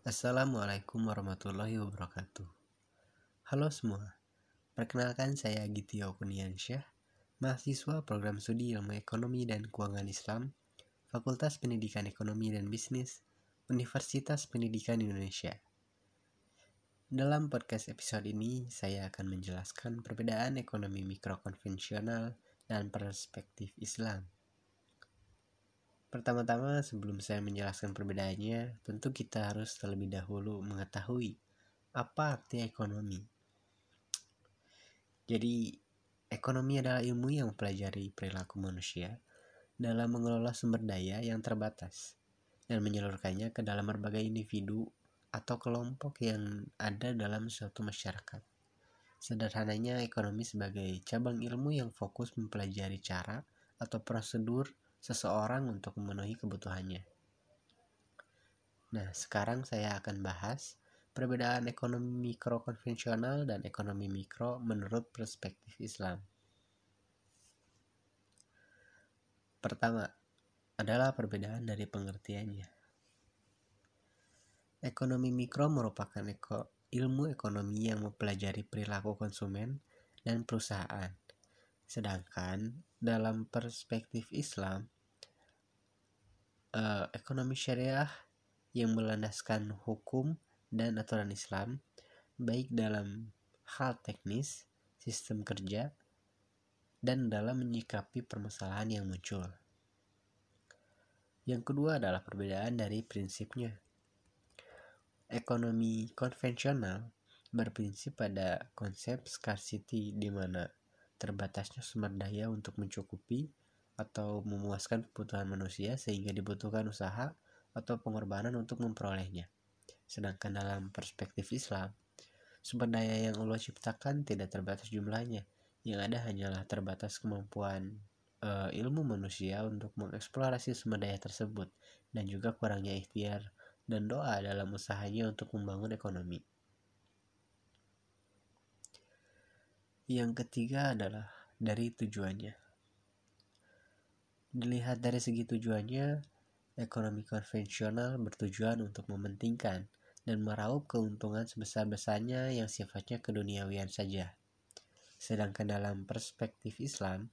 Assalamualaikum warahmatullahi wabarakatuh. Halo semua, perkenalkan saya Gitio Kuniansyah, mahasiswa program studi ilmu ekonomi dan keuangan Islam, Fakultas Pendidikan Ekonomi dan Bisnis, Universitas Pendidikan Indonesia. Dalam podcast episode ini, saya akan menjelaskan perbedaan ekonomi mikro konvensional dan perspektif Islam. Pertama-tama, sebelum saya menjelaskan perbedaannya, tentu kita harus terlebih dahulu mengetahui apa arti ekonomi. Jadi, ekonomi adalah ilmu yang mempelajari perilaku manusia dalam mengelola sumber daya yang terbatas dan menyalurkannya ke dalam berbagai individu atau kelompok yang ada dalam suatu masyarakat. Sederhananya, ekonomi sebagai cabang ilmu yang fokus mempelajari cara atau prosedur seseorang untuk memenuhi kebutuhannya. Nah, sekarang saya akan bahas perbedaan ekonomi mikro konvensional dan ekonomi mikro menurut perspektif Islam. Pertama, adalah perbedaan dari pengertiannya. Ekonomi mikro merupakan ilmu ekonomi yang mempelajari perilaku konsumen dan perusahaan. Sedangkan dalam perspektif Islam, uh, ekonomi syariah yang melandaskan hukum dan aturan Islam, baik dalam hal teknis, sistem kerja, dan dalam menyikapi permasalahan yang muncul. Yang kedua adalah perbedaan dari prinsipnya. Ekonomi konvensional berprinsip pada konsep scarcity di mana terbatasnya sumber daya untuk mencukupi atau memuaskan kebutuhan manusia sehingga dibutuhkan usaha atau pengorbanan untuk memperolehnya. Sedangkan dalam perspektif Islam, sumber daya yang Allah ciptakan tidak terbatas jumlahnya, yang ada hanyalah terbatas kemampuan uh, ilmu manusia untuk mengeksplorasi sumber daya tersebut dan juga kurangnya ikhtiar dan doa dalam usahanya untuk membangun ekonomi. Yang ketiga adalah dari tujuannya. Dilihat dari segi tujuannya, ekonomi konvensional bertujuan untuk mementingkan dan meraup keuntungan sebesar-besarnya yang sifatnya keduniawian saja. Sedangkan dalam perspektif Islam,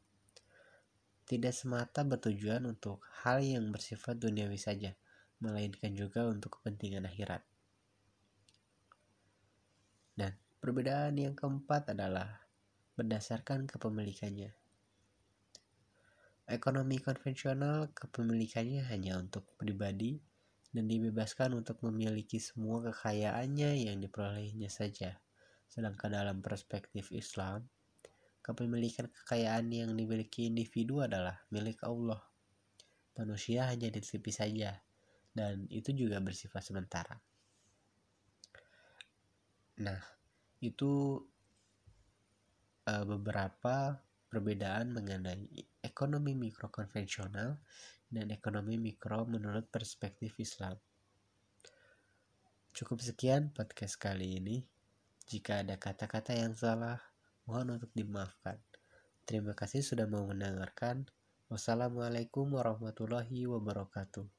tidak semata bertujuan untuk hal yang bersifat duniawi saja, melainkan juga untuk kepentingan akhirat. Dan perbedaan yang keempat adalah berdasarkan kepemilikannya. Ekonomi konvensional kepemilikannya hanya untuk pribadi dan dibebaskan untuk memiliki semua kekayaannya yang diperolehnya saja. Sedangkan dalam perspektif Islam, kepemilikan kekayaan yang dimiliki individu adalah milik Allah. Manusia hanya dititipi saja, dan itu juga bersifat sementara. Nah, itu uh, beberapa perbedaan mengenai ekonomi mikro konvensional dan ekonomi mikro menurut perspektif Islam. Cukup sekian podcast kali ini. Jika ada kata-kata yang salah, mohon untuk dimaafkan. Terima kasih sudah mau mendengarkan. Wassalamualaikum warahmatullahi wabarakatuh.